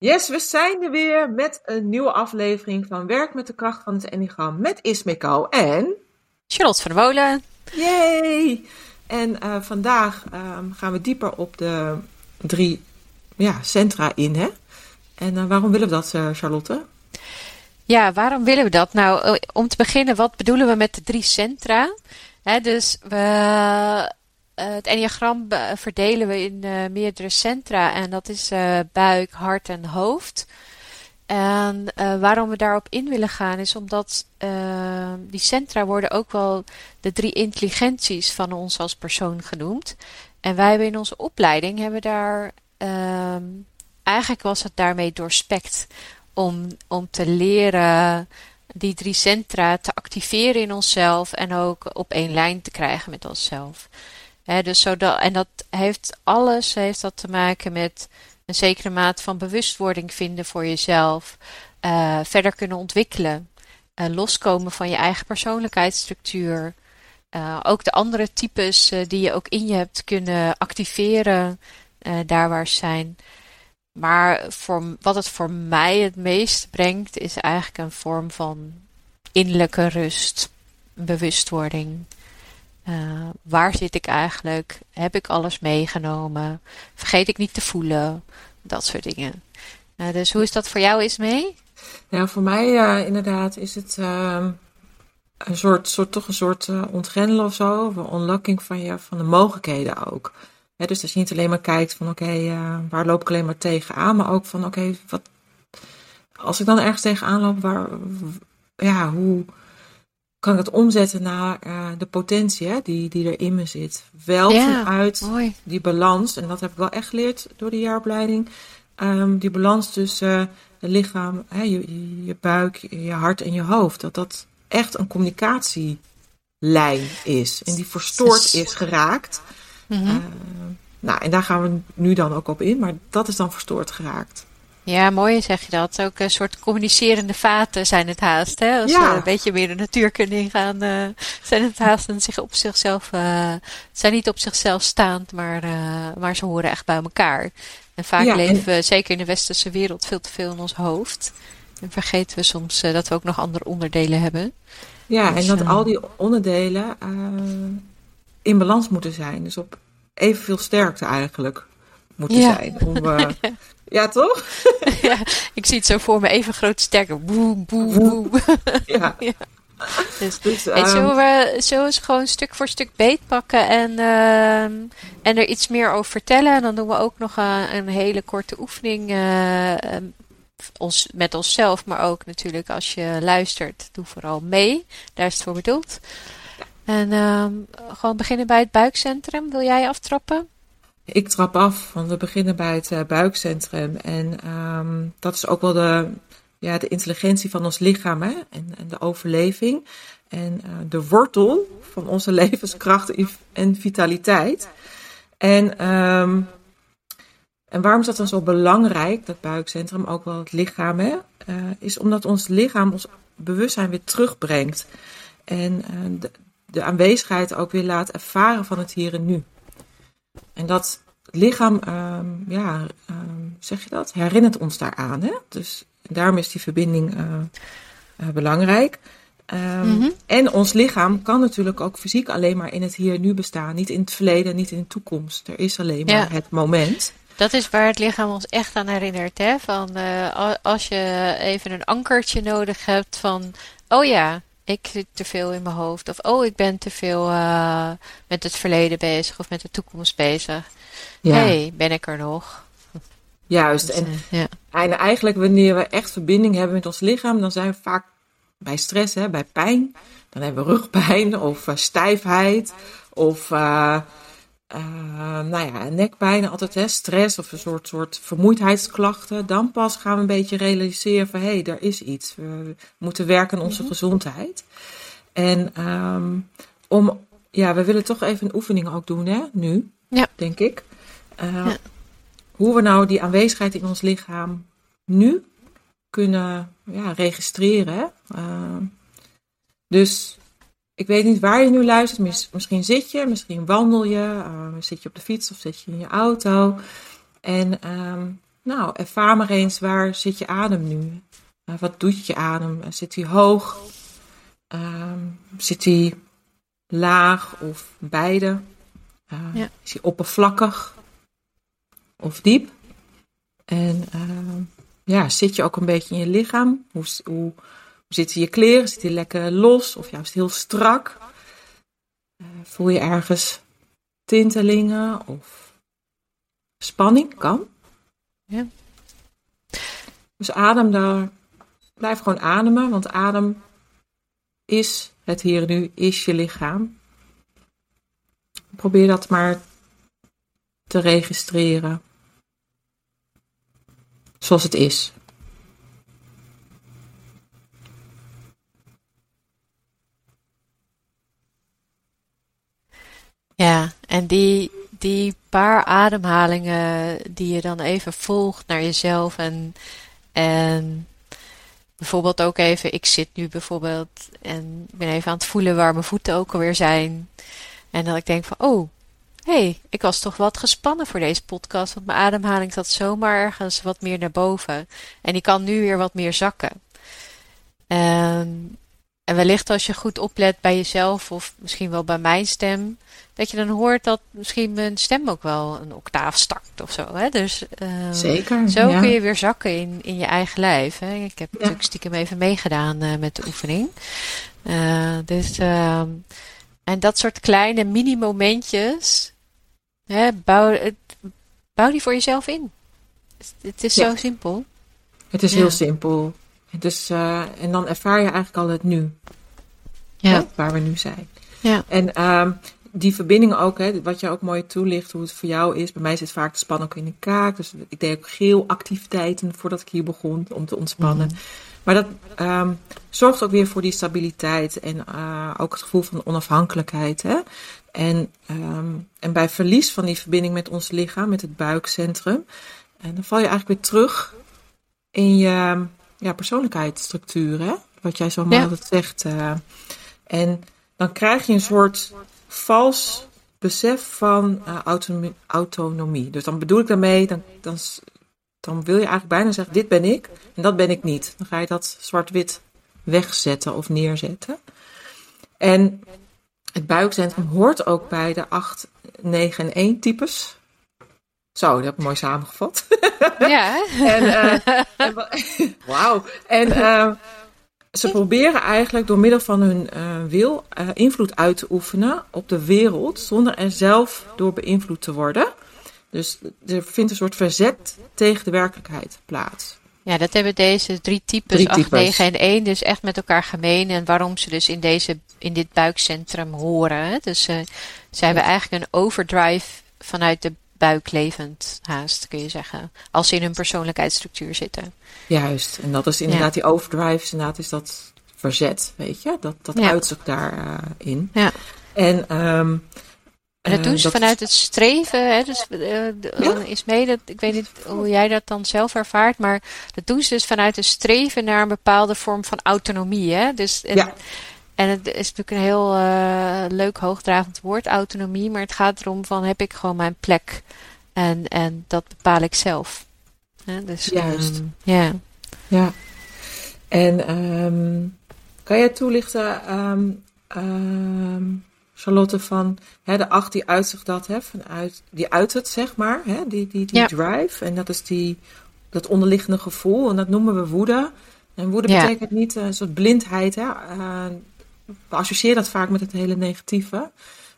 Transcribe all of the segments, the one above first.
Yes, we zijn er weer met een nieuwe aflevering van Werk met de kracht van het Enneagram met Ismeko en... Charlotte van Wolen. Yay! En uh, vandaag um, gaan we dieper op de drie ja, centra in, hè? En uh, waarom willen we dat, uh, Charlotte? Ja, waarom willen we dat? Nou, om te beginnen, wat bedoelen we met de drie centra? Hè, dus we, het enneagram verdelen we in uh, meerdere centra en dat is buik, hart en hoofd. En waarom we daarop in willen gaan is omdat die centra worden ook wel de drie intelligenties van ons als persoon genoemd. En wij hebben in onze opleiding hebben daar ehm, eigenlijk was het daarmee doorspekt om, om te leren die drie centra te activeren in onszelf en ook op één lijn te krijgen met onszelf. Dus zodat, en dat heeft alles heeft dat te maken met een zekere maat van bewustwording vinden voor jezelf, uh, verder kunnen ontwikkelen, uh, loskomen van je eigen persoonlijkheidsstructuur. Uh, ook de andere types die je ook in je hebt kunnen activeren, daar waar ze zijn. Maar voor, wat het voor mij het meest brengt, is eigenlijk een vorm van innerlijke rust, bewustwording. Uh, waar zit ik eigenlijk? Heb ik alles meegenomen? Vergeet ik niet te voelen? Dat soort dingen. Uh, dus hoe is dat voor jou, is mee? Ja, voor mij uh, inderdaad is het ehm, een soort, toch een soort ontgrendelen of zo. Een unlocking van, je, van de mogelijkheden ook. dus dat je niet alleen maar kijkt van oké, waar loop ik alleen maar tegenaan. Maar ook van oké, als ik dan ergens tegenaan loop, waar, ja, hoe kan ik het omzetten naar uh, de potentie hè, die, die er in me zit. Wel ja, vanuit mooi. die balans, en dat heb ik wel echt geleerd door de jaaropleiding. Um, die balans tussen uh, het lichaam, hè, je, je buik, je hart en je hoofd. Dat dat echt een communicatielijn is. En die verstoord is geraakt. Mm -hmm. uh, nou, en daar gaan we nu dan ook op in, maar dat is dan verstoord geraakt. Ja, mooi zeg je dat. Ook een soort communicerende vaten zijn het haast. Hè? Als Ja. we een beetje meer de natuur kunnen ingaan, eh, zijn het haast en zich op zichzelf, eh, zijn niet op zichzelf staand, maar, eh, maar ze horen echt bij elkaar. En vaak Ja, leven we, zeker in de westerse wereld, veel te veel in ons hoofd. En vergeten we soms dat we ook nog andere onderdelen hebben. Ja, Dus, en dat eh, al die onderdelen in balans moeten zijn. Dus op evenveel sterkte eigenlijk moeten Ja. zijn. Om, eh, ja, toch? ja, ik zie het zo voor me, even groot sterker. Boem, boem, boem. Ja. Dus, Dus, Hey, ehm, zullen, we, zullen we eens gewoon stuk voor stuk beetpakken en, ehm, en er iets meer over vertellen? En dan doen we ook nog eh, een hele korte oefening ehm, ons, met onszelf, maar ook natuurlijk als je luistert, doe vooral mee. Daar is het voor bedoeld. En ehm, gewoon beginnen bij het buikcentrum. Wil jij aftrappen? Ik trap af, want we beginnen bij het eh, buikcentrum. En ehm, dat is ook wel de, ja, de intelligentie van ons lichaam hè? En, en de overleving. En eh, de wortel van onze levenskracht en vitaliteit. En, ehm, en waarom is dat dan zo belangrijk, dat buikcentrum, ook wel het lichaam, hè? Eh, is omdat ons lichaam ons bewustzijn weer terugbrengt. En de, de aanwezigheid ook weer laat ervaren van het hier en nu. En dat lichaam, ehm, ja, ehm, zeg je dat? Herinnert ons daaraan. Hè? Dus daarom is die verbinding eh, eh, belangrijk. Ehm, Mhm. En ons lichaam kan natuurlijk ook fysiek alleen maar in het hier en nu bestaan. Niet in het verleden, niet in de toekomst. Er is alleen maar Ja. het moment. Dat is waar het lichaam ons echt aan herinnert. Hè? Van, eh, als je even een ankertje nodig hebt van... Oh ja, ik zit te veel in mijn hoofd. Of oh, ik ben te veel eh, met het verleden bezig of met de toekomst bezig. Ja, hey, ben ik er nog? juist. Dus, En, eh, ja. en eigenlijk wanneer we echt verbinding hebben met ons lichaam, dan zijn we vaak bij stress, hè, bij pijn. Dan hebben we rugpijn of eh, stijfheid of eh, nou ja, nekpijn, altijd hè, stress of een soort, soort vermoeidheidsklachten. Dan pas gaan we een beetje realiseren van hé, hey, er is iets. We moeten werken aan onze gezondheid. En ehm, om, ja, we willen toch even een oefening ook doen, hè, nu, Ja. denk ik. Eh, Ja. Hoe we nou die aanwezigheid in ons lichaam nu kunnen ja, registreren. Ehm, dus ik weet niet waar je nu luistert. Mis- Misschien zit je, misschien wandel je, eh, zit je op de fiets of zit je in je auto. En ehm, nou, ervaar maar eens waar zit je adem nu? Uh, wat doet je adem? Zit hij hoog? Ehm, zit hij laag of beide? Ja. Is hij oppervlakkig of diep? En ehm, ja, zit je ook een beetje in je lichaam? Hoe, hoe, zitten je kleren? Zit die lekker los of juist heel strak? Uh, voel je ergens tintelingen of spanning? Kan. Ja. Dus adem daar. Blijf gewoon ademen, want adem is het hier en nu, is je lichaam. Probeer dat maar te registreren. Zoals het is. Ja, en die, die paar ademhalingen die je dan even volgt naar jezelf en, en bijvoorbeeld ook even, ik zit nu bijvoorbeeld en ben even aan het voelen waar mijn voeten ook alweer zijn. En dat ik denk van, oh, hey, ik was toch wat gespannen voor deze podcast, want mijn ademhaling zat zomaar ergens wat meer naar boven. En die kan nu weer wat meer zakken. En, en wellicht als je goed oplet bij jezelf, of misschien wel bij mijn stem, dat je dan hoort dat misschien mijn stem ook wel een octaaf stakt of zo. Hè? Dus uh, Zeker, zo kun je weer zakken in, in je eigen lijf. Hè? Ik heb natuurlijk stiekem even meegedaan uh, met de oefening. Uh, dus, ehm, en dat soort kleine mini-momentjes, hè, bouw, bouw die voor jezelf in. Het is zo simpel. Het is heel simpel. Dus, en dan ervaar je eigenlijk al het nu. Ja. Hè, waar we nu zijn. Ja. En um, die verbinding ook, hè, wat je ook mooi toelicht, hoe het voor jou is. Bij mij zit vaak de span ook in de kaak. Dus ik deed ook geel activiteiten voordat ik hier begon om te ontspannen. Mhm. Maar dat um, zorgt ook weer voor die stabiliteit en uh, ook het gevoel van onafhankelijkheid. Hè? En, um, en bij verlies van die verbinding met ons lichaam, met het buikcentrum, en dan val je eigenlijk weer terug in je ja, persoonlijkheidsstructuur. Hè? Wat jij zo mooi ja. zegt. Uh, en dan krijg je een soort vals besef van uh, autonomie, autonomie. Dus dan bedoel ik daarmee, dan, dan, dan wil je eigenlijk bijna zeggen: dit ben ik en dat ben ik niet. Dan ga je dat zwart-wit wegzetten of neerzetten. En het buikcentrum hoort ook bij de 8, 9 en 1 types. Zo, dat heb ik mooi samengevat. Ja. en, uh, en, Wauw. En uh, ze proberen eigenlijk door middel van hun uh, wil uh, invloed uit te oefenen op de wereld zonder er zelf door beïnvloed te worden. Dus er vindt een soort verzet tegen de werkelijkheid plaats. Ja, dat hebben deze drie types, drie 8, 9 en 1, dus echt met elkaar gemeen. En waarom ze dus in, deze, in dit buikcentrum horen. Dus uh, ze hebben eigenlijk een overdrive vanuit de buiklevend haast, kun je zeggen. Als ze in hun persoonlijkheidsstructuur zitten. Juist, en dat is inderdaad die overdrive, inderdaad is dat verzet, weet je. Dat, dat ja. uitzicht daarin. Uh, in. ja. En... Um, en dat doen ze vanuit het streven. Hè, dus, uh, ja? is mee dat, ik weet niet hoe jij dat dan zelf ervaart, maar dat doen ze dus vanuit een streven naar een bepaalde vorm van autonomie. Hè? Dus, en, ja. En het is natuurlijk een heel uh, leuk hoogdravend woord, autonomie. Maar het gaat erom van heb ik gewoon mijn plek. En, en dat bepaal ik zelf. Ja, dus, Juist. Um, ja. Ja. En um, kan jij toelichten, um, um, Charlotte, van hè, de acht die uitzicht dat, hè, vanuit, die uit het, zeg maar, hè, die, die, die ja. drive. En dat is die, dat onderliggende gevoel. En dat noemen we woede. En woede Ja. betekent niet uh, een soort blindheid. Hè? Uh, we associëren dat vaak met het hele negatieve.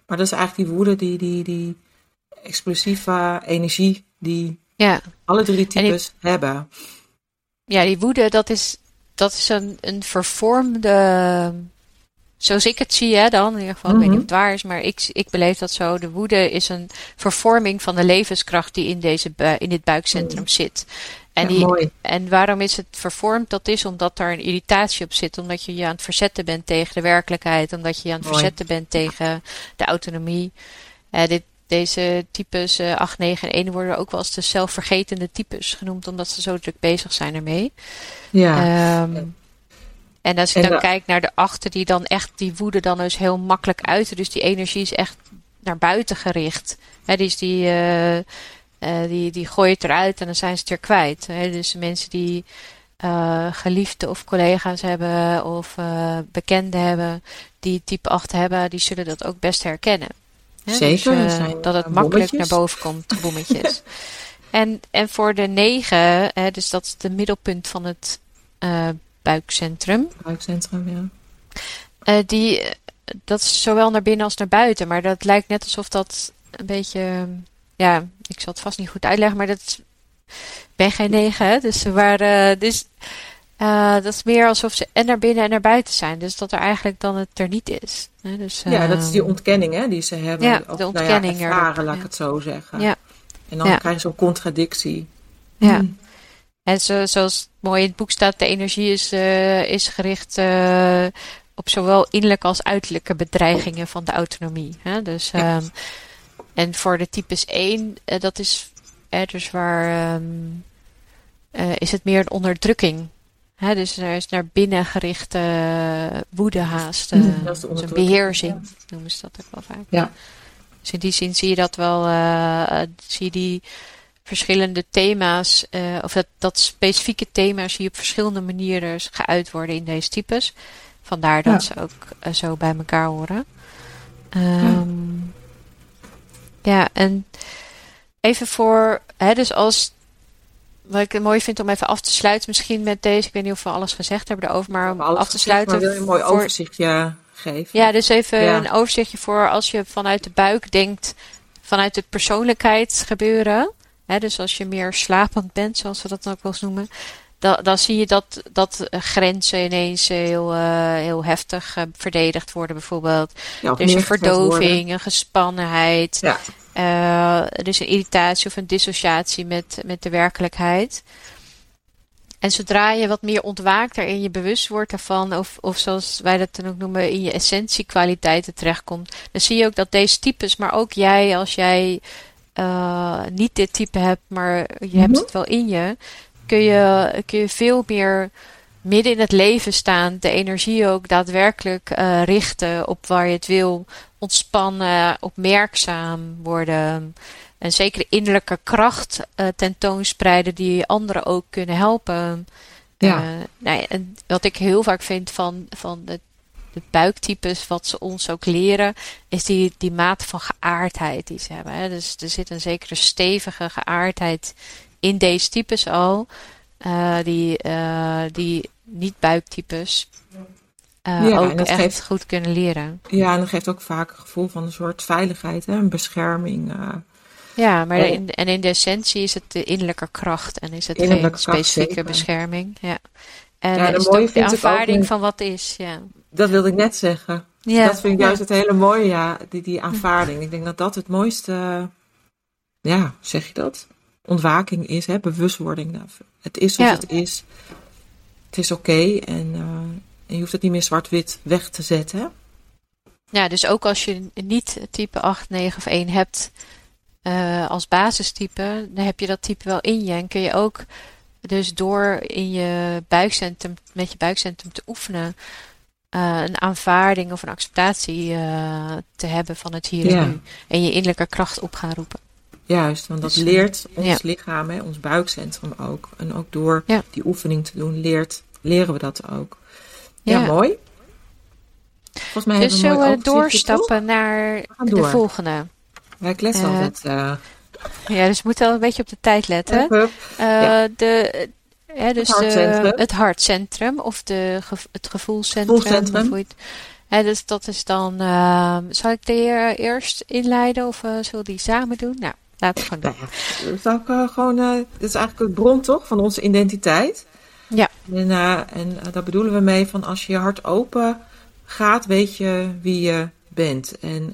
Maar dat is eigenlijk die woede, die, die, die explosieve energie die Ja. alle drie En die- types hebben. ja, die woede, dat is, dat is een, een vervormde. Zoals ik het zie, hè, dan. In ieder geval, ik weet niet of het waar is, maar ik, ik beleef dat zo. De woede is een vervorming van de levenskracht die in, deze, in dit buikcentrum zit. En, die, mooi. en waarom is het vervormd? Dat is omdat daar een irritatie op zit. Omdat je je aan het verzetten bent tegen de werkelijkheid. Omdat je je aan het Mooi. verzetten bent tegen de autonomie. Eh, dit, deze types eh 8, 9 en 1 worden ook wel eens de zelfvergetende types genoemd. Omdat ze zo druk bezig zijn ermee. Ja, Ehm, en als je En dan kijkt naar de achter die dan echt die woede dan dus heel makkelijk uiten. Dus die energie is echt naar buiten gericht. Hè, die is die, eh, uh, die, die gooi je het eruit en dan zijn ze het weer kwijt. Hè? Dus mensen die uh, geliefden of collega's hebben of uh, bekenden hebben die type 8 hebben, die zullen dat ook best herkennen. Hè? Zeker. Dus, dat het makkelijk naar boven komt, bommetjes. en, en voor de 9, hè, dus dat is het middelpunt van het buikcentrum. Buikcentrum, ja. die, dat is zowel naar binnen als naar buiten, maar dat lijkt net alsof dat een beetje ja, ik zal het vast niet goed uitleggen, maar dat is, ben geen negen, hè? Dus, waar, uh, dus uh, dat is meer alsof ze en naar binnen en naar buiten zijn. Dus dat er eigenlijk dan het er niet is. Hè? Dus, ja, dat is die ehm, ontkenning hè, die ze hebben. Ja, of, de ontkenning nou ja, ervaren, laat ik het zo zeggen. Ja. En dan krijg je zo'n contradictie. Ja. Hmm. En zo, zoals mooi in het boek staat, de energie is, uh, is gericht op zowel innerlijke als uiterlijke bedreigingen van de autonomie. Hè? Dus um, en voor de types 1, uh, dat is uh, dus waar um, uh, is het meer een onderdrukking. Hè? Dus er is naar binnen gerichte woede haast. Dat is een beheersing ja. noemen ze dat ook wel vaak. Ja. Dus in die zin zie je dat wel, zie je die verschillende thema's, of dat, dat specifieke thema's zie je op verschillende manieren geuit worden in deze types. Vandaar dat ja. ze ook zo bij elkaar horen. Um, ja, en even voor, hè, dus als, wat ik het mooi vind om even af te sluiten, misschien met deze, ik weet niet of we alles gezegd hebben erover, maar om af te sluiten. Maar wil je een mooi overzichtje geven? Ja, dus even een overzichtje voor als je vanuit de buik denkt, vanuit het persoonlijkheid gebeuren. Hè, dus als je meer slapend bent, zoals we dat ook wel eens noemen. Dan, dan zie je dat, dat grenzen ineens heel, uh, heel heftig uh, verdedigd worden, bijvoorbeeld. Ja, dus een verdoving, een gespannenheid. Ja. Uh, er is een irritatie of een dissociatie met, met de werkelijkheid. En zodra je wat meer ontwaakt en je bewust wordt ervan, of, of zoals wij dat dan ook noemen, in je essentiekwaliteiten terechtkomt, dan zie je ook dat deze types, maar ook jij, als jij uh, niet dit type hebt, maar je mm -hmm. hebt het wel in je, kun je, kun je veel meer midden in het leven staan, de energie ook daadwerkelijk uh, richten op waar je het wil, ontspannen, opmerkzaam worden. En zeker innerlijke kracht uh, tentoonspreiden die anderen ook kunnen helpen. Ja. Uh, nou en wat ik heel vaak vind van, van de, de buiktypes, wat ze ons ook leren, is die, die mate van geaardheid die ze hebben. Hè. Dus er zit een zekere stevige geaardheid in deze types al. Uh, die, uh, die niet-buiktypes uh, ja, ook echt geeft, goed kunnen leren. Ja, en dat geeft ook vaak een gevoel van een soort veiligheid, hè? een bescherming. ja, maar in, en in de essentie is het de innerlijke kracht en is het geen specifieke kracht, bescherming. Ja. En ja, is ook de aanvaarding van wat is. Ja. Dat wilde ik net zeggen. Ja, dat vind ik juist het hele mooie, ja, die, die aanvaarding. Ik denk dat dat het mooiste, ja, zeg je dat? Ontwaking is, hè, bewustwording. Nou, het is zoals ja. het is. Het is oké okay en, uh, en, je hoeft het niet meer zwart-wit weg te zetten. Ja, dus ook als je niet type 8, 9 of 1 hebt uh, als basistype, dan heb je dat type wel in je. En kun je ook dus door in je buikcentrum, met je buikcentrum te oefenen, uh, een aanvaarding of een acceptatie te hebben van het hier en nu. En je innerlijke kracht op gaan roepen. Juist, want dat dus, leert ons ja. lichaam, hè, ons buikcentrum ook. En ook door ja. die oefening te doen, leert, leren we dat ook. Ja, ja mooi. Volgens mij dus zullen we doorstappen naar de volgende? Wij kletsen uh, altijd. Uh, ja, dus we moeten wel een beetje op de tijd letten. Uh, ja. de, ja, dus het hartcentrum, het hartcentrum of de, het gevoelscentrum. gevoelscentrum. Of het, Hè, dus dat is dan. Uh, zal ik de heer eerst inleiden of uh, zullen die samen doen? Nou, laten we gewoon doen. Nou, dat, is uh, gewoon, dat is eigenlijk het bron toch van onze identiteit. Ja. En, en daar bedoelen we mee van als je je hart open gaat, weet je wie je bent. En,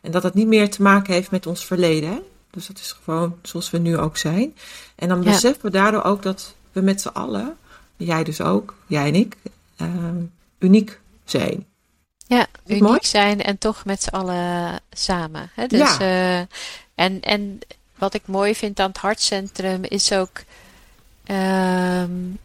en dat het niet meer te maken heeft met ons verleden. Hè? Dus dat is gewoon zoals we nu ook zijn. En dan ja. beseffen we daardoor ook dat we met z'n allen, jij dus ook, jij en ik, uniek zijn. Ja, uniek mooi? zijn en toch met z'n allen samen. Hè? Dus, ja. Uh, en, en wat ik mooi vind aan het hartcentrum is ook um,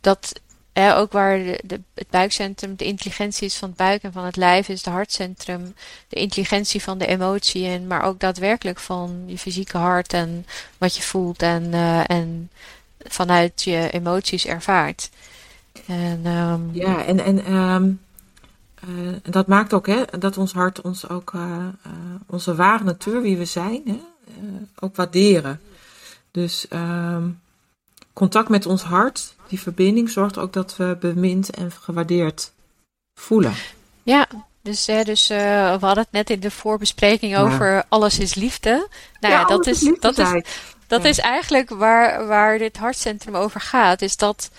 dat ook waar de, het buikcentrum de intelligentie is van het buik en van het lijf, is het hartcentrum de intelligentie van de emotie. En, maar ook daadwerkelijk van je fysieke hart en wat je voelt en, uh, en vanuit je emoties ervaart. En, um, ja, en, en um, uh, dat maakt ook hè, dat ons hart ons ook uh, onze ware natuur, wie we zijn, hè, ook waarderen. Dus um, contact met ons hart, die verbinding, zorgt ook dat we bemind en gewaardeerd voelen. Ja, dus, hè, dus uh, we hadden het net in de voorbespreking over alles is liefde. Nou ja, dat, is, dat, is, dat is eigenlijk waar, waar dit hartcentrum over gaat. Is dat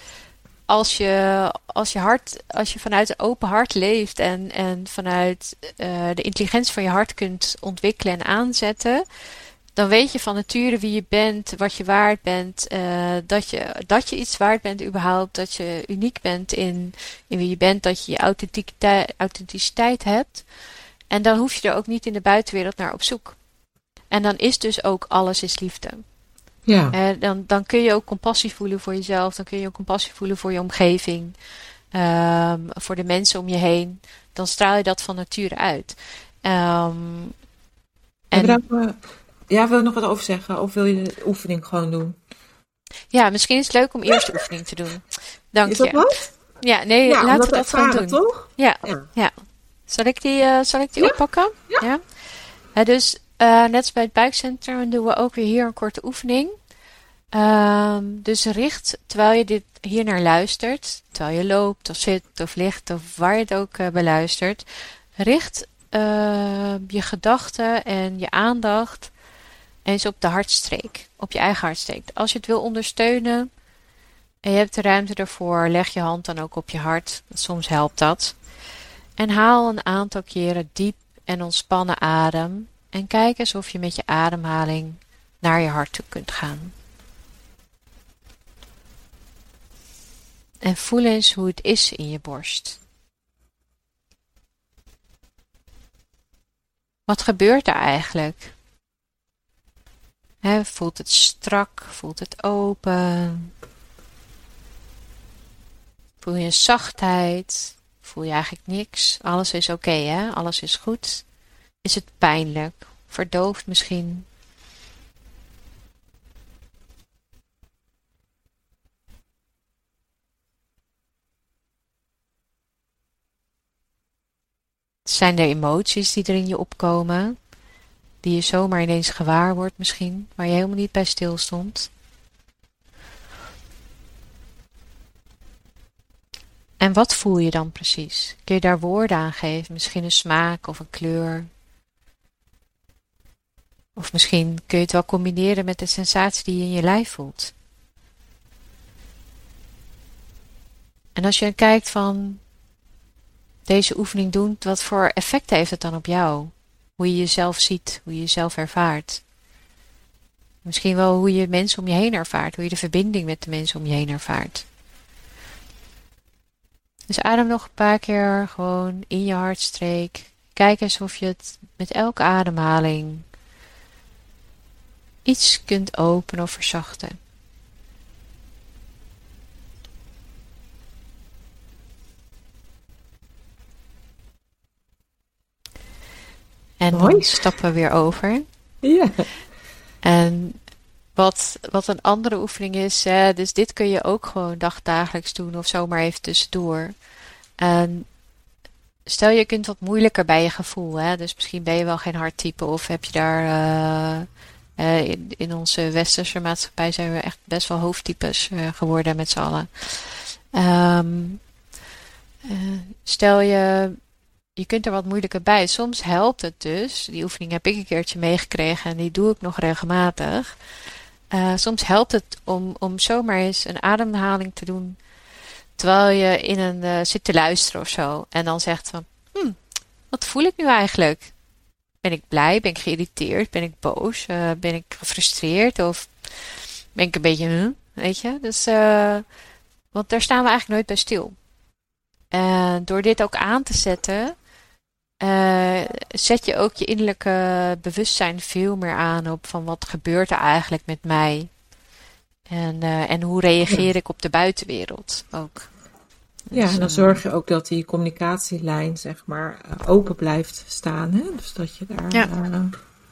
als je, als je hart, als je vanuit een open hart leeft en, en vanuit uh, de intelligentie van je hart kunt ontwikkelen en aanzetten, dan weet je van nature wie je bent, wat je waard bent, uh, dat, je, dat je iets waard bent überhaupt, dat je uniek bent in, in wie je bent, dat je je authenticiteit, authenticiteit hebt. En dan hoef je er ook niet in de buitenwereld naar op zoek. En dan is dus ook alles is liefde. Ja. Uh, dan, dan kun je ook compassie voelen voor jezelf, dan kun je ook compassie voelen voor je omgeving, um, voor de mensen om je heen. Dan straal je dat van nature uit. Um, en, ja, wil je nog wat over zeggen? Of wil je de oefening gewoon doen? Ja, misschien is het leuk om eerst de oefening te doen. Dank is dat je. wat? Ja, nee, laten we dat gewoon doen. Toch? Ja, ja. Zal ik die, uh, zal ik die oppakken? Ja. ja. dus uh, net als bij het buikcentrum doen we ook weer hier een korte oefening. Um, dus richt, terwijl je dit hier naar luistert, terwijl je loopt of zit of ligt of waar je het ook uh, beluistert, richt je gedachten en je aandacht eens op de hartstreek, op je eigen hartstreek. Als je het wil ondersteunen en je hebt de ruimte ervoor, leg je hand dan ook op je hart. Soms helpt dat. En haal een aantal keren diep en ontspannen adem. En kijk eens of je met je ademhaling naar je hart toe kunt gaan. En voel eens hoe het is in je borst. Wat gebeurt er eigenlijk? voelt het strak, voelt het open. Voel je zachtheid, voel je eigenlijk niks. Alles is oké, hè? Alles is goed. Is het pijnlijk? Verdoofd misschien? Zijn er emoties die er in je opkomen? die je zomaar ineens gewaar wordt misschien, waar je helemaal niet bij stil stond. En wat voel je dan precies? Kun je daar woorden aan geven? Misschien een smaak of een kleur? Of misschien kun je het wel combineren met de sensatie die je in je lijf voelt. En als je kijkt van deze oefening doen, wat voor effect heeft het dan op jou? Hoe je jezelf ziet, hoe je jezelf ervaart. Misschien wel hoe je mensen om je heen ervaart, hoe je de verbinding met de mensen om je heen ervaart. Dus adem nog een paar keer gewoon in je hartstreek. Kijk eens of je het met elke ademhaling iets kunt openen of verzachten. En dan stappen we weer over. Ja. En wat, wat een andere oefening is, hè, dus dit kun je ook gewoon dagdagelijks doen of zomaar even tussendoor. En stel je kunt wat moeilijker bij je gevoel, hè, dus misschien ben je wel geen harttype of heb je daar. Uh, in, in, onze westerse maatschappij zijn we echt best wel hoofdtypes uh, geworden met z'n allen. Um, stel je je kunt er wat moeilijker bij. Soms helpt het dus. Die oefening heb ik een keertje meegekregen en die doe ik nog regelmatig. Soms helpt het om, om zomaar eens een ademhaling te doen. Terwijl je in een zit te luisteren of zo. En dan zegt van, hm, wat voel ik nu eigenlijk? Ben ik blij? Ben ik geïrriteerd? Ben ik boos? Uh, ben ik gefrustreerd? Of ben ik een beetje, weet je? Dus, want daar staan we eigenlijk nooit bij stil. En door dit ook aan te zetten, zet je ook je innerlijke bewustzijn veel meer aan op van wat gebeurt er eigenlijk met mij. En, en hoe reageer ik op de buitenwereld ook. Ja, en dan zorg je ook dat die communicatielijn, zeg maar, open blijft staan. Hè? Dus dat je daar. Ja.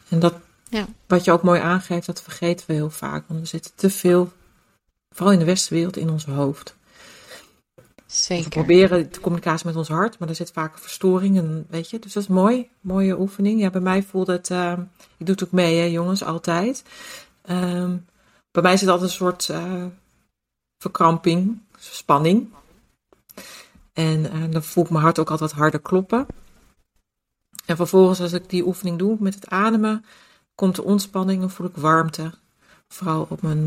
en dat, ja. wat je ook mooi aangeeft, dat vergeten we heel vaak. Want we zitten te veel, vooral in de westenwereld, in ons hoofd. Zeker. We proberen de communicatie met ons hart, maar er zit vaak een verstoring. En, weet je, dus dat is mooi. Mooie oefening. Ja, bij mij voelde het. Uh, ik doe het ook mee, hè, jongens, altijd. Ehm, bij mij zit altijd een soort uh, verkramping, spanning. En uh, dan voel ik mijn hart ook altijd harder kloppen. En vervolgens, als ik die oefening doe met het ademen, komt de ontspanning en voel ik warmte. Vooral op mijn.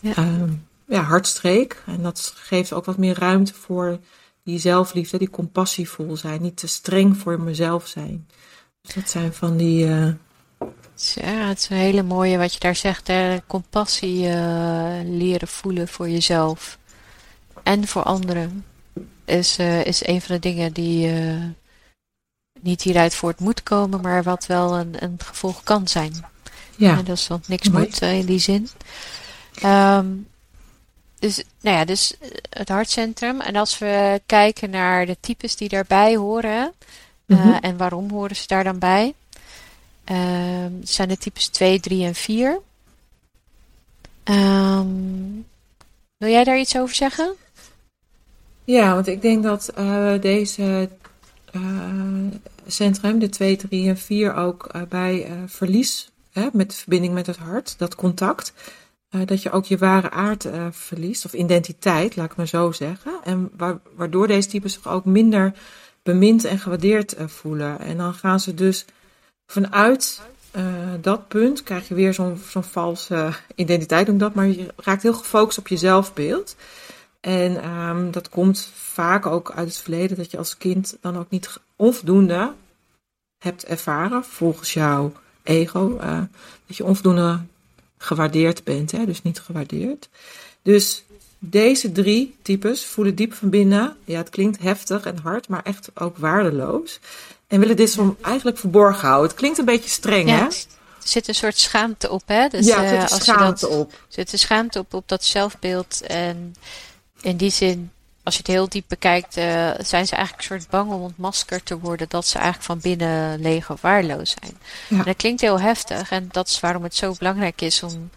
Ja. Ehm, ja, hartstreek. En dat geeft ook wat meer ruimte voor die zelfliefde, die compassievol zijn. Niet te streng voor mezelf zijn. Dus dat zijn van die. Uh... Ja, het is een hele mooie wat je daar zegt. Hè? Compassie leren voelen voor jezelf en voor anderen. Is, uh, is een van de dingen die niet hieruit voort moet komen, maar wat wel een, een gevolg kan zijn. Ja. En dat is want niks moet in die zin. Um, dus, nou ja, dus eh, het hartcentrum. En als we kijken naar de types die daarbij horen. Mm en waarom horen ze daar dan bij? Uh, zijn de types 2, 3 en 4. Um, ehm, wil jij daar iets over zeggen? Ja, want ik denk dat uh, deze uh, centrum, de 2, 3 en 4, ook bij verlies, hè, met verbinding met het hart, dat contact, dat je ook je ware aard verliest, of identiteit, laat ik maar zo zeggen. En waardoor deze types zich ook minder bemind en gewaardeerd voelen. En dan gaan ze dus vanuit dat punt, krijg je weer zo'n zo'n valse identiteit, noem dat, maar je raakt heel gefocust op je zelfbeeld. En um, dat komt vaak ook uit het verleden, dat je als kind dan ook niet onvoldoende hebt ervaren, volgens jouw ego, dat je onvoldoende gewaardeerd bent, hè? dus niet gewaardeerd. Dus deze drie types voelen diep van binnen, ja, het klinkt heftig en hard, maar echt ook waardeloos. En willen dit zo eigenlijk verborgen houden. Het klinkt een beetje streng, hè? Er zit een soort schaamte op, hè? Dus, ja, er zit uh, schaamte op. Er zit een schaamte op, op dat zelfbeeld. En in die zin als je het heel diep bekijkt, uh, zijn ze eigenlijk een soort bang om ontmaskerd te worden dat ze eigenlijk van binnen leeg of waardeloos zijn. Ja. En dat klinkt heel heftig en dat is waarom het zo belangrijk is om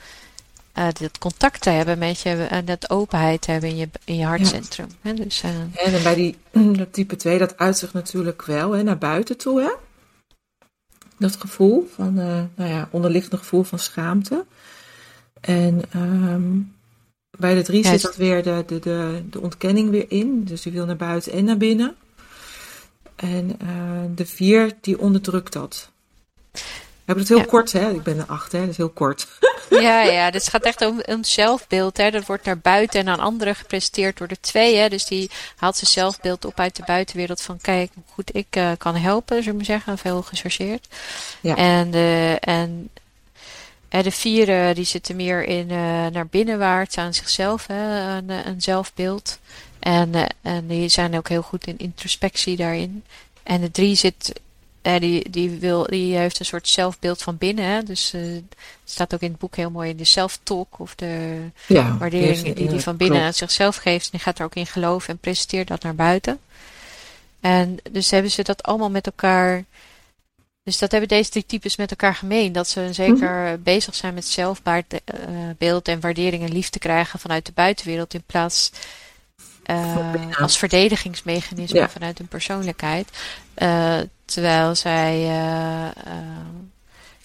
uh, dat contact te hebben met je en dat openheid te hebben in je, in je hartcentrum. Ja. dus, uh, en bij die dat type 2, dat uitzicht natuurlijk wel hè, naar buiten toe. Hè? Dat gevoel van, nou ja, onderliggende gevoel van schaamte. En um, bij de drie zit dat weer de, de, de, de ontkenning weer in. Dus die wil naar buiten en naar binnen. En uh, de vier, die onderdrukt dat. We hebben het heel kort, hè? Ik ben een acht, hè? Dat is heel kort. Ja, ja, dus het gaat echt om een zelfbeeld. Hè? Dat wordt naar buiten en aan anderen gepresenteerd door de twee. Hè? Dus die haalt zijn zelfbeeld op uit de buitenwereld van kijk hoe goed ik uh, kan helpen, zullen we maar zeggen. Veel gechargeerd. Ja. En, uh, en de vieren die zitten meer in uh, naar binnenwaarts aan zichzelf, hè, een, een zelfbeeld. En, uh, en die zijn ook heel goed in introspectie daarin. En de drie zit, die, die, wil, die heeft een soort zelfbeeld van binnen. Hè, dus het staat ook in het boek heel mooi in de self-talk of de ja, waardering die hij van binnen aan zichzelf geeft. En die gaat er ook in geloven en presenteert dat naar buiten. En dus hebben ze dat allemaal met elkaar dus dat hebben deze drie types met elkaar gemeen. Dat ze zeker mhm. bezig zijn met zelfbeeld en waardering en liefde krijgen vanuit de buitenwereld. In plaats uh, als verdedigingsmechanisme vanuit hun persoonlijkheid. Uh, terwijl zij uh,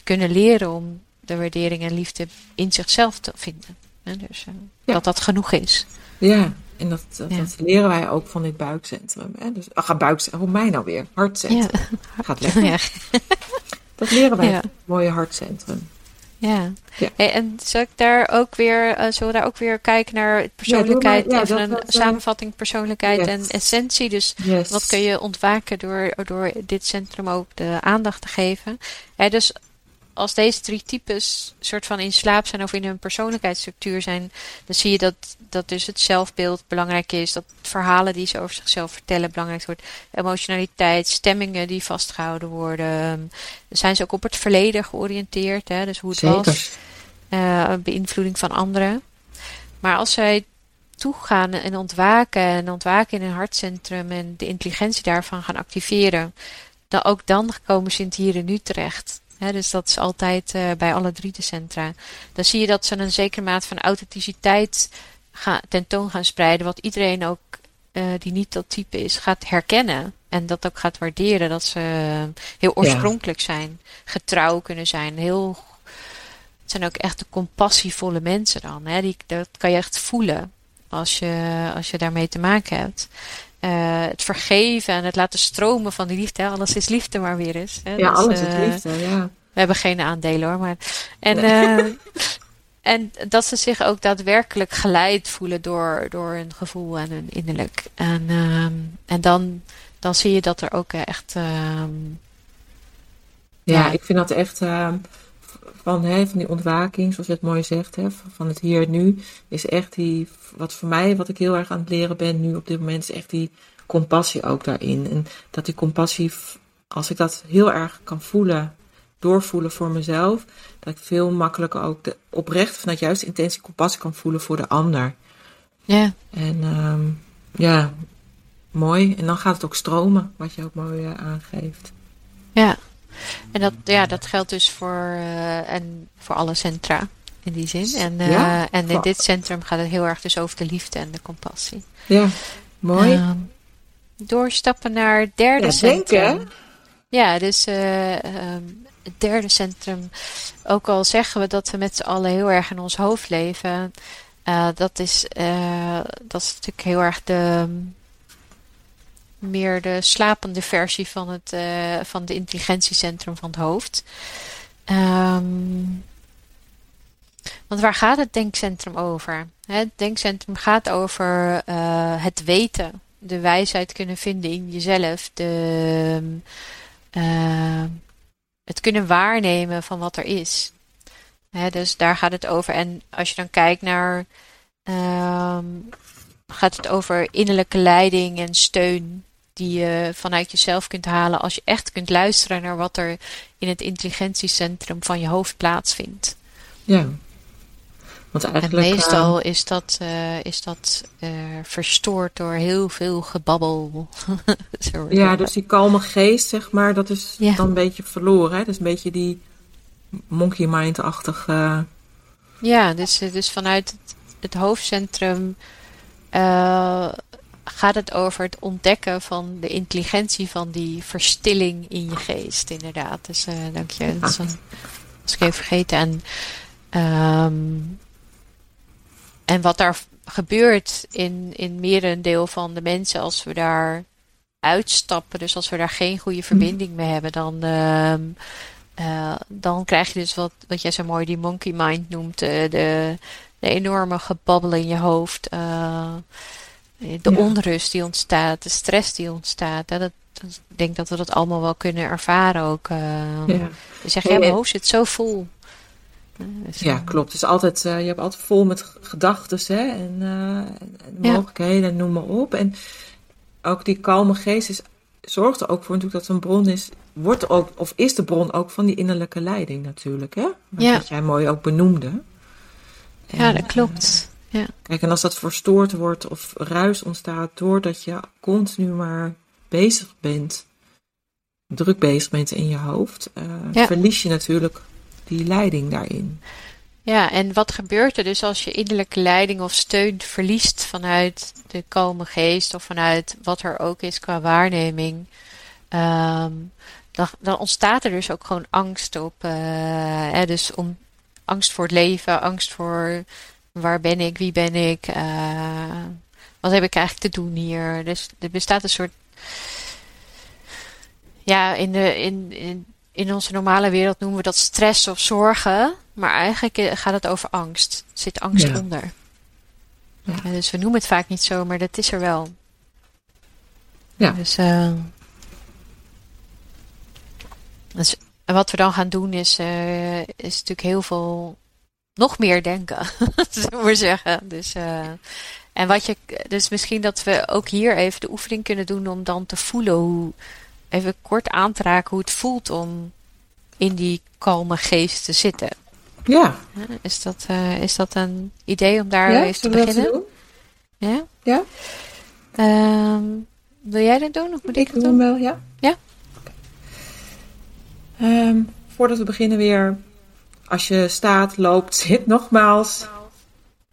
kunnen leren om de waardering en liefde in zichzelf te vinden. Dus ja. dat dat genoeg is. Ja, en dat, dat, leren wij ook van dit buikcentrum. Hè? Dus, ach, buikcentrum, hoe mij nou weer? Hartcentrum. Ja. Gaat lekker. Ja. Dat leren wij ja. mooie hartcentrum. Ja. Hey, en ik daar ook weer, uh, zullen we daar ook weer kijken naar persoonlijkheid, ja, even een samenvatting persoonlijkheid en essentie. Dus wat kun je ontwaken door, door dit centrum ook de aandacht te geven. Hey, dus als deze drie types soort van in slaap zijn of in hun persoonlijkheidsstructuur zijn, dan zie je dat, dat dus het zelfbeeld belangrijk is, dat verhalen die ze over zichzelf vertellen belangrijk wordt, emotionaliteit, stemmingen die vastgehouden worden. Dan zijn ze ook op het verleden georiënteerd, hè, dus hoe het was, uh, beïnvloeding van anderen. Maar als zij naartoe gaan en ontwaken en ontwaken in een hartcentrum en de intelligentie daarvan gaan activeren, dan ook dan komen ze in het hier en nu terecht. Dus dat is altijd uh, bij alle drie de centra. Dan zie je dat ze een zekere maat van authenticiteit gaan, tentoon gaan spreiden, wat iedereen ook uh, die niet dat type is, gaat herkennen. En dat ook gaat waarderen. Dat ze heel oorspronkelijk zijn, getrouw kunnen zijn, heel het zijn ook echt de compassievolle mensen dan. Hè? Die, dat kan je echt voelen als je, als je daarmee te maken hebt. Uh, het vergeven en het laten stromen van die liefde. Hè? Alles is liefde maar weer eens. Hè? Ja, alles is uh, liefde, ja. We hebben geen aandelen hoor. Maar, en, nee. uh, en dat ze zich ook daadwerkelijk geleid voelen door, door hun gevoel en hun innerlijk. En, en dan, dan zie je dat er ook echt. ja, ja, ik vind dat echt van, hè, van die ontwaking, zoals je het mooi zegt, hè, van het hier en nu, is echt die, wat voor mij, wat ik heel erg aan het leren ben nu op dit moment, is echt die compassie ook daarin. En dat die compassie, als ik dat heel erg kan voelen, doorvoelen voor mezelf, dat ik veel makkelijker ook de, oprecht vanuit juist intentie compassie kan voelen voor de ander. Ja. En um, ja, mooi. En dan gaat het ook stromen, wat je ook mooi uh, aangeeft. Ja. En dat, ja, dat geldt dus voor, uh, en voor alle centra in die zin. En, uh, ja, en in dit centrum gaat het heel erg dus over de liefde en de compassie. Ja, mooi. Uh, doorstappen naar het derde ja, centrum. Denken. Ja, dus um, het derde centrum. Ook al zeggen we dat we met z'n allen heel erg in ons hoofd leven. dat, is, dat is natuurlijk heel erg de meer de slapende versie van het uh, van de intelligentiecentrum van het hoofd. Um, want waar gaat het denkcentrum over? Het denkcentrum gaat over uh, het weten, de wijsheid kunnen vinden in jezelf, de, uh, het kunnen waarnemen van wat er is. Dus daar gaat het over. En als je dan kijkt naar. Um, gaat het over innerlijke leiding en steun die je vanuit jezelf kunt halen als je echt kunt luisteren naar wat er in het intelligentiecentrum van je hoofd plaatsvindt. Ja. Want eigenlijk, en meestal uh, is dat, uh, is dat uh, verstoord door heel veel gebabbel. ja, dus die kalme geest, zeg maar, dat is ja. dan een beetje verloren. Hè? Dus een beetje die monkey mind-achtige. Ja, dus, dus vanuit het, het hoofdcentrum gaat het over het ontdekken van de intelligentie van die verstilling in je geest, inderdaad. Dus uh, dank je. Dat was ik even vergeten. En, um, en wat daar gebeurt in, in merendeel van de mensen als we daar uitstappen, dus als we daar geen goede verbinding mee hebben, dan, uh, uh, dan krijg je dus wat, wat jij zo mooi die monkey mind noemt, uh, de, de enorme gebabbel in je hoofd. Uh, de ja. onrust die ontstaat, de stress die ontstaat. Dat, dat, ik denk dat we dat allemaal wel kunnen ervaren ook. Uh, ja. Dus zeg, ja, mijn hoofd zit zo vol. Dus, ja, klopt. Is altijd, uh, je hebt altijd vol met gedachten hè, en, uh, en mogelijkheden, ja. noem maar op. En ook die kalme geest is, zorgt er ook voor natuurlijk dat een bron is, wordt ook, of is de bron ook van die innerlijke leiding natuurlijk. Hè? Ja. Wat jij mooi ook benoemde. En, ja, dat klopt. Ja. Kijk, en als dat verstoord wordt of ruis ontstaat doordat je continu maar bezig bent, druk bezig bent in je hoofd, uh, ja. verlies je natuurlijk die leiding daarin. Ja, en wat gebeurt er dus als je innerlijke leiding of steun verliest vanuit de kalme geest of vanuit wat er ook is qua waarneming? Um, dan, dan, ontstaat er dus ook gewoon angst op. Uh, hè, dus om angst voor het leven, angst voor Waar ben ik? Wie ben ik? Uh, wat heb ik eigenlijk te doen hier? Dus er bestaat een soort. Ja, in, de, in, in, in onze normale wereld noemen we dat stress of zorgen. Maar eigenlijk eh, gaat het over angst. Er zit angst ja. onder. Ja. dus we noemen het vaak niet zo, maar dat is er wel. Ja. Dus, uh, dus wat we dan gaan doen is, uh, is natuurlijk heel veel nog meer denken, zullen we zeggen. Dus, uh, en wat je, dus misschien dat we ook hier even de oefening kunnen doen om dan te voelen hoe, even kort aan te raken hoe het voelt om in die kalme geest te zitten. Ja. Is dat, uh, is dat een idee om daar ja, even te beginnen? Ja? Ja? Ehm, wil jij dat doen of moet ik, Ik het doe hem doen? wel, ja. Ja? Ehm, voordat we beginnen weer, als je staat, loopt, zit, nogmaals.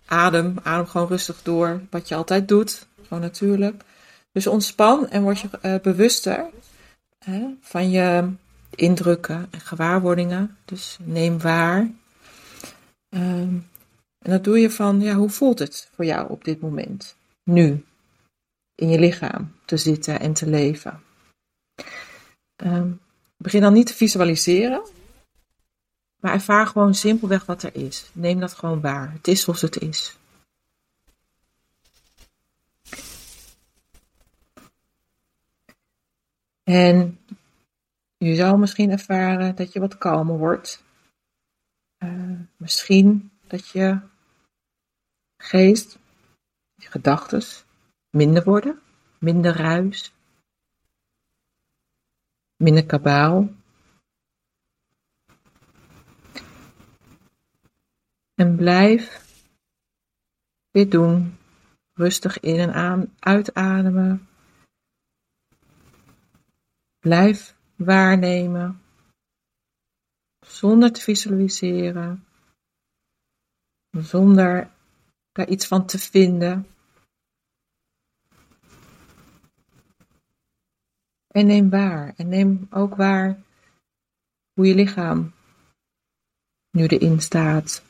Adem, adem gewoon rustig door, wat je altijd doet, gewoon natuurlijk. Dus ontspan en word je eh, bewuster hè, van je indrukken en gewaarwordingen. Dus neem waar. Ehm, en dat doe je van, ja, hoe voelt het voor jou op dit moment? Nu, in je lichaam te zitten en te leven. Ehm, begin dan niet te visualiseren, maar ervaar gewoon simpelweg wat er is. Neem dat gewoon waar. Het is zoals het is. En je zal misschien ervaren dat je wat kalmer wordt. Eh, misschien dat je geest, je gedachten minder worden, minder ruis, minder kabaal. En blijf dit doen. Rustig in en aan, uitademen. Blijf waarnemen. Zonder te visualiseren. Zonder daar iets van te vinden. En neem waar. En neem ook waar hoe je lichaam nu erin staat.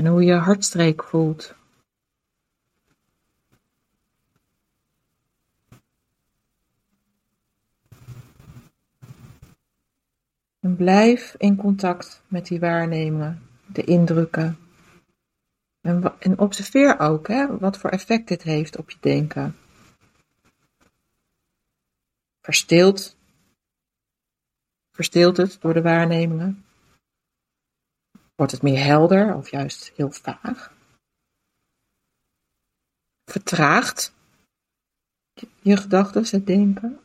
En hoe je hartstreek voelt. En blijf in contact met die waarnemingen, de indrukken. En, en observeer ook hè, wat voor effect dit heeft op je denken. Verstilt, verstilt het door de waarnemingen? Wordt het meer helder of juist heel vaag? Vertraagt je- gedachten, het denken?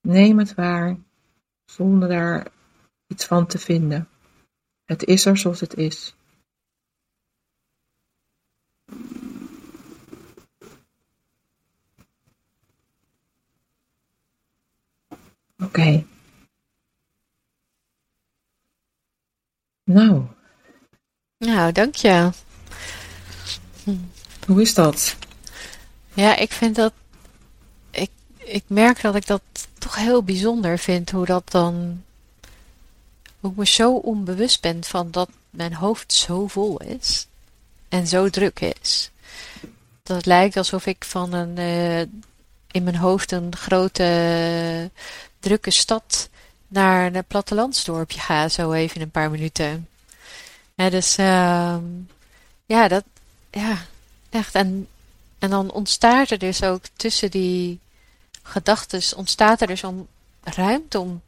Neem het waar, zonder daar iets van te vinden. Het is er zoals het is. Oké. Nou, Nou, dank je. hoe is dat? Ja, ik vind dat. Ik, ik merk dat ik dat toch heel bijzonder vind. Hoe dat dan. Hoe ik me zo onbewust ben van dat mijn hoofd zo vol is. En zo druk is. Dat het lijkt alsof ik van een. eh, in mijn hoofd een grote. drukke stad. naar een plattelandsdorpje ga. Zo even in een paar minuten. Ja, dus. ehm, ja, dat. Ja, echt. En en dan ontstaat er dus ook tussen die gedachten, ontstaat er dus om ruimte om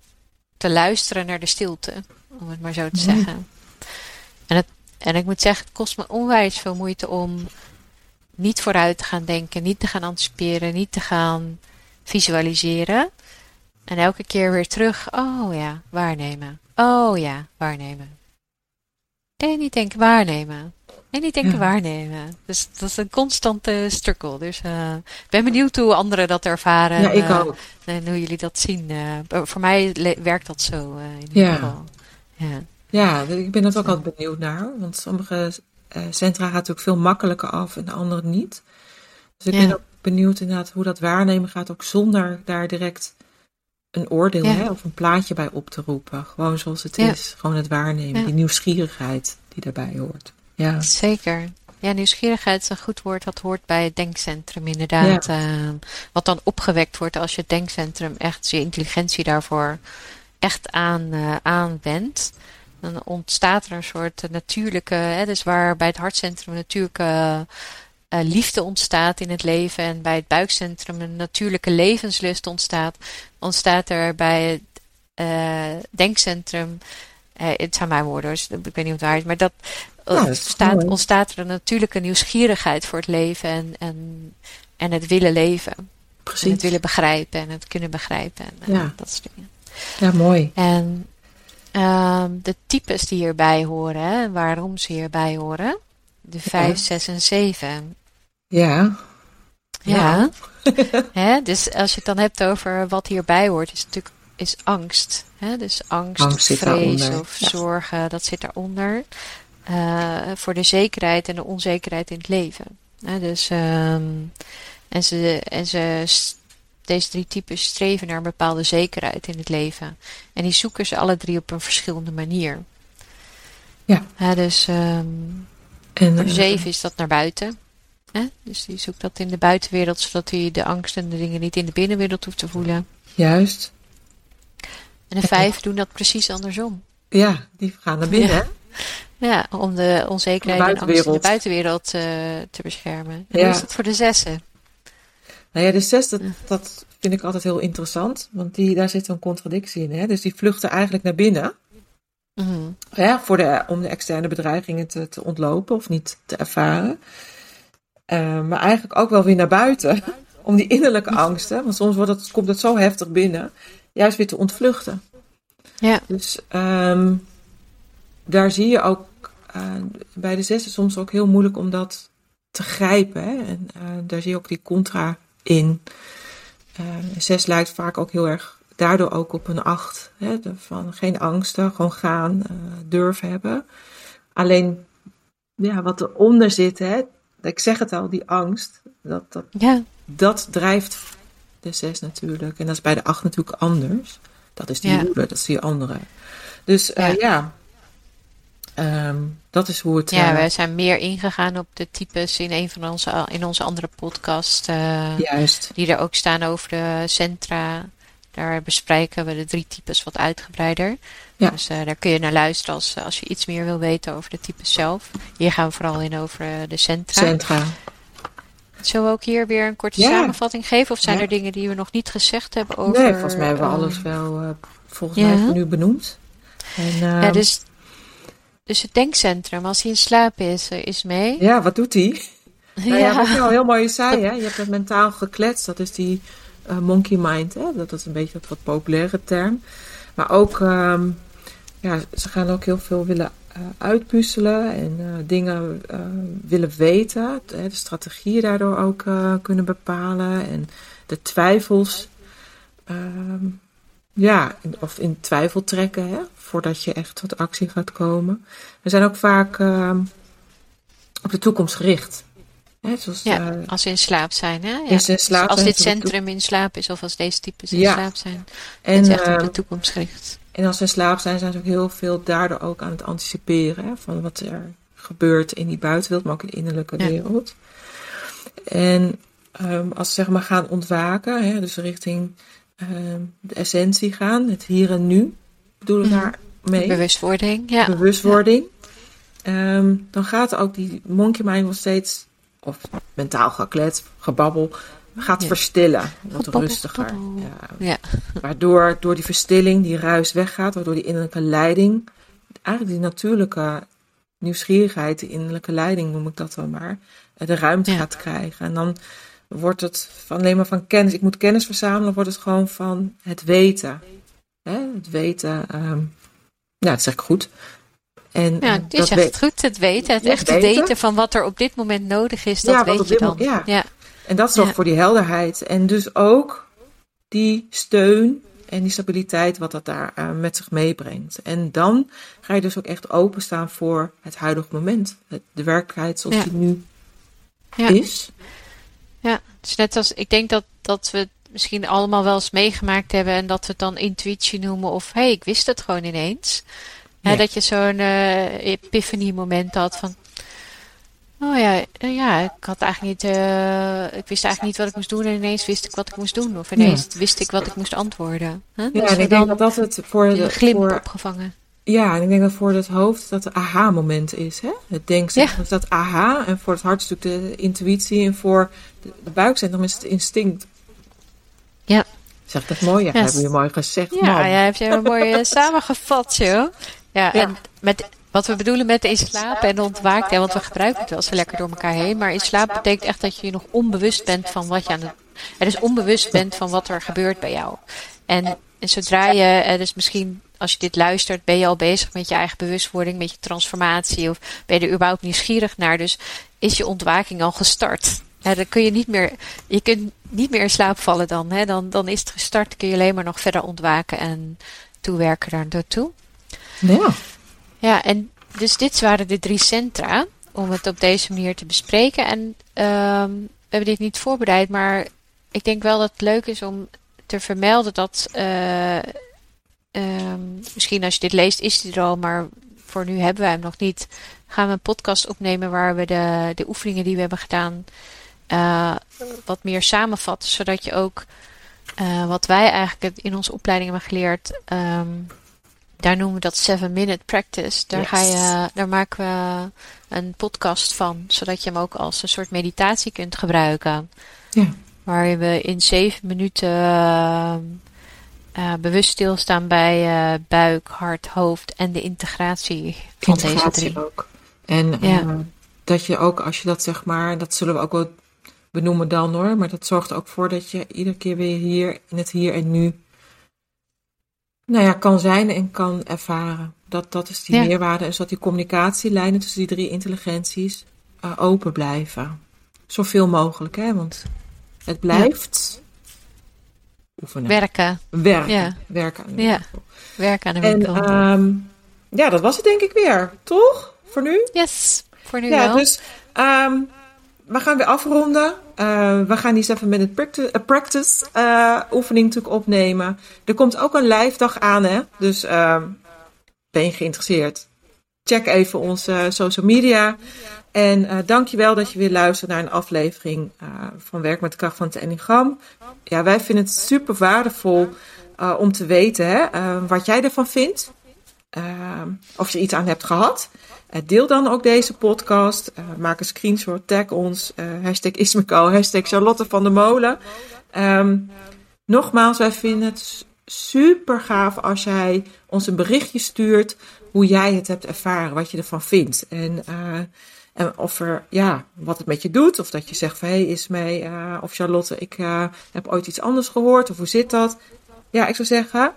te luisteren naar de stilte, om het maar zo te Mooi. zeggen. En, het, en ik moet zeggen, het kost me onwijs veel moeite om niet vooruit te gaan denken, niet te gaan anticiperen, niet te gaan visualiseren. En elke keer weer terug, oh ja, waarnemen. Oh ja, waarnemen. En niet denken waarnemen. En niet denken Ja. waarnemen. Dus dat is een constante struggle. Dus eh, ik ben benieuwd hoe anderen dat ervaren. Ja, ik eh, ook. En hoe jullie dat zien. eh. voor mij werkt dat zo in ieder Ja. geval. Ja. Ja, ik ben er ook altijd benieuwd naar. Want sommige eh, centra gaat natuurlijk veel makkelijker af en de andere niet. Dus ik Ja. ben ook benieuwd inderdaad hoe dat waarnemen gaat. Ook zonder daar direct een oordeel Ja. hè, of een plaatje bij op te roepen. Gewoon zoals het Ja. is. Gewoon het waarnemen. Ja. Die nieuwsgierigheid die daarbij hoort. Ja. Zeker. Ja, nieuwsgierigheid is een goed woord. Dat hoort bij het denkcentrum inderdaad. eh, wat dan opgewekt wordt als je het denkcentrum echt je intelligentie daarvoor echt aan, eh aanwendt. Dan ontstaat er een soort natuurlijke, hè, dus waar bij het hartcentrum natuurlijke eh, liefde ontstaat in het leven en bij het buikcentrum een natuurlijke levenslust ontstaat, ontstaat er bij het eh, denkcentrum, eh, het zijn mijn woorden, dus ik weet niet of het waar is, maar dat, Ja, dat is staat, mooi. ontstaat er een natuurlijke nieuwsgierigheid voor het leven en, en, en het willen leven. En het Precies. willen begrijpen en het kunnen begrijpen. En, Ja. dat soort dingen. Ja, mooi. En ehm, de types die hierbij horen hè, waarom ze hierbij horen. De 5, 6 en 7. Ja. Ja. hè, dus als je het dan hebt over wat hierbij hoort, is natuurlijk is angst. Hè? Dus angst, vrees of ja. zorgen, dat zit daaronder. Eh voor de zekerheid en de onzekerheid in het leven. Hè? Dus, ehm, en ze, en ze, deze drie types streven naar een bepaalde zekerheid in het leven. En die zoeken ze alle drie op een verschillende manier. Ja. Hè, dus ehm, En, voor de eh, zeven is dat naar buiten. Hè? Dus die zoekt dat in de buitenwereld, zodat hij de angst en de dingen niet in de binnenwereld hoeft te voelen. Juist. En de vijf doen dat precies andersom. Ja, die gaan naar binnen. Ja. Ja, om de onzekerheid De en angst in de buitenwereld. eh, te beschermen. En Ja. hoe is dat voor de zessen? Nou ja, de zes, dat, dat vind ik altijd heel interessant. Want die, daar zit een contradictie in. Hè? Dus die vluchten eigenlijk naar binnen. Mhm. Ja, voor de, om de externe bedreigingen te, te ontlopen of niet te ervaren. Eh, maar eigenlijk ook wel weer naar buiten. Om die innerlijke angsten, want soms wordt het, komt het zo heftig binnen, juist weer te ontvluchten. Ja. Dus ehm, daar zie je ook eh, bij de zes is soms ook heel moeilijk om dat te grijpen. Hè? En eh, daar zie je ook die contra in. Eh, een zes lijkt vaak ook heel erg daardoor ook op een acht. Hè? De- Van geen angsten, gewoon gaan, eh, durven hebben. Alleen, ja, wat eronder zit, hè? ik zeg het al, die angst, dat, dat, Ja, dat drijft de zes natuurlijk. En dat is bij de acht natuurlijk anders. Dat is die Ja. dat is die andere. Dus eh, Ja. ja, Ehm, dat is hoe het... ja, eh, wij zijn meer ingegaan op de types in een van onze, in onze andere podcast. eh, Juist. Die er ook staan over de centra. Daar bespreken we de drie types wat uitgebreider. Ja. Dus eh, daar kun je naar luisteren als, als je iets meer wil weten over de types zelf. Hier gaan we vooral in over de centra. Centra. Zullen we ook hier weer een korte Ja. samenvatting geven? Of zijn Ja. er dingen die we nog niet gezegd hebben over... Nee, volgens mij hebben we alles wel eh, volgens mij nu benoemd. En, Ja, ehm, dus, dus het denkcentrum, als hij in slaap is, eh, is mee. ja, wat doet hij? Nou ja, wat je al heel mooi zei, hè? je hebt het mentaal gekletst. Dat is die eh, monkey mind. Hè? Dat is een beetje dat wat populaire term. Maar ook, ehm, ja, ze gaan ook heel veel willen eh, uitpuzzelen en dingen willen weten. De, de strategieën daardoor ook kunnen bepalen. En de twijfels, ehm, ja, of in twijfel trekken, hè? voordat je echt tot actie gaat komen. We zijn ook vaak ehm, op de toekomst gericht. Hè? Zoals, Ja, eh, als ze in slaap zijn. Hè? Ja. Als Dus zijn, dit centrum in slaap is, of als deze types in Ja. slaap zijn. en, is echt op de toekomst gericht. En als ze in slaap zijn, zijn ze ook heel veel daardoor ook aan het anticiperen. Hè, van wat er gebeurt in die buitenwereld, maar ook in de innerlijke Ja. wereld. En ehm, als ze zeg maar gaan ontwaken, hè, dus richting ehm, de essentie gaan, het hier en nu, bedoel ik Mhm. daarmee, Bewustwording, ja. bewustwording. Ehm, dan gaat ook die monkey mind nog steeds, of mentaal geklet, gebabbel, gaat Ja. verstillen. Wordt Gebabbel, rustiger. gebabbel. Ja. Waardoor door die verstilling, die ruis weggaat, waardoor die innerlijke leiding, eigenlijk die natuurlijke nieuwsgierigheid, die innerlijke leiding noem ik dat dan maar, eh, de ruimte gaat krijgen. En dan wordt het van alleen maar van kennis, ik moet kennis verzamelen, wordt het gewoon van het weten. Hè? Het weten, ehm, ja, dat zeg ik goed. En Ja, het is dat echt goed. Het weten, het Ja, echte weten. weten van wat er op dit moment nodig is, dat Ja, weet je dan. moment- ja. ja. En dat zorgt Ja. voor die helderheid. En dus ook die steun en die stabiliteit wat dat daar eh, met zich meebrengt. En dan ga je dus ook echt openstaan voor het huidige moment. De werkelijkheid zoals die nu Ja. is. Ja, dus net als ik denk dat, dat we het misschien allemaal wel eens meegemaakt hebben en dat we het dan intuïtie noemen of hé, hey, ik wist het gewoon ineens. Hè, Ja. dat je zo'n eh epiphany moment had van, oh ja, eh, ja, ik had eigenlijk niet, eh, ik wist eigenlijk niet wat ik moest doen en ineens wist ik wat ik moest doen of ineens wist ik wat ik moest antwoorden. Hè? Ja, Dus ik dan denk dat dat het voor een de glimp voor, opgevangen. Ja, en ik denk dat voor het hoofd dat de aha-moment is. Hè? Het denkcentrum Ja. is dat aha. En voor het hart is natuurlijk de intuïtie. En voor de, de buikcentrum is het instinct. Ja. Zeg dat mooi? Ja, Ja, heb je mooi gezegd, Ja, man. jij hebt je wel mooi eh, samengevat, joh. Ja, Ja. en met, wat we bedoelen met in slaap en ontwaakt, ja, want we gebruiken het wel zo lekker door elkaar heen, maar in slaap betekent echt dat je je nog onbewust bent van wat je aan het, er dus onbewust bent van wat er gebeurt bij jou. En, en zodra je, dus misschien als je dit luistert, ben je al bezig met je eigen bewustwording, met je transformatie, of ben je er überhaupt nieuwsgierig naar. Dus is je ontwaking al gestart? Ja, dan kun je niet meer, je kunt niet meer in slaap vallen dan. Hè? Dan, dan is het gestart, kun je alleen maar nog verder ontwaken en toewerken daar naartoe. Ja. Ja, en dus dit waren de drie centra om het op deze manier te bespreken. En ehm, we hebben dit niet voorbereid, maar ik denk wel dat het leuk is om te vermelden dat. Uh, misschien als je dit leest, is die er al, maar voor nu hebben wij hem nog niet. Gaan we een podcast opnemen waar we de, de oefeningen die we hebben gedaan. Uh, wat meer samenvatten, zodat je ook uh, wat wij eigenlijk in onze opleiding hebben geleerd. Um, daar noemen we dat 7 minute practice. Daar, ga je, daar maken we een podcast van, zodat je hem ook als een soort meditatie kunt gebruiken. Ja. Waar we in 7 minuten uh, uh, bewust stilstaan bij uh, buik, hart, hoofd en de integratie van integratie deze drie. ook. En Ja. dat je ook, als je dat zeg maar, dat zullen we ook wel benoemen dan hoor, maar dat zorgt er ook voor dat je iedere keer weer hier in het hier en nu nou ja, kan zijn en kan ervaren. Dat, dat is die Ja. meerwaarde en zodat die communicatielijnen tussen die drie intelligenties eh, open blijven. Zoveel mogelijk, hè, want het blijft oefenen. Werken. werken. Ja. Werken aan de Ja. winkel. Werken aan de En ehm, ja, dat was het denk ik weer, toch? Voor nu? yes, voor nu Ja, wel. dus ehm, we gaan weer afronden. Eh, we gaan die 7 minute practice, eh, practice eh, oefening natuurlijk opnemen. Er komt ook een live dag aan, hè? Dus ehm, ben je geïnteresseerd? Check even onze social media. En eh dankjewel dat je weer luistert naar een aflevering eh, van Werk met de kracht van het Enneagram. Ja, wij vinden het super waardevol eh, om te weten hè, wat jij ervan vindt. Uh, of je iets aan hebt gehad. Uh, deel dan ook deze podcast. Uh, maak een screenshot, tag ons. hashtag Ismeko, hashtag Charlotte van der Molen. Um, nogmaals, wij vinden het super gaaf als jij ons een berichtje stuurt hoe jij het hebt ervaren, wat je ervan vindt. En, uh, en of er, ja, wat het met je doet. Of dat je zegt van, hé hey, Ismee uh, of Charlotte, ik uh, heb ooit iets anders gehoord. Of hoe zit dat? Ja, ik zou zeggen,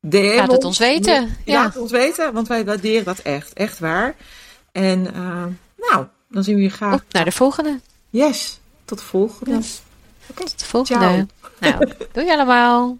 DM Laat het ons weten. Ja. Laat het ons weten, want wij waarderen dat echt. Echt waar. En uh, nou, dan zien we je graag. Op naar de volgende. Yes, tot de volgende. Yes. Okay. Tot de volgende. Ciao. Nou, doei allemaal.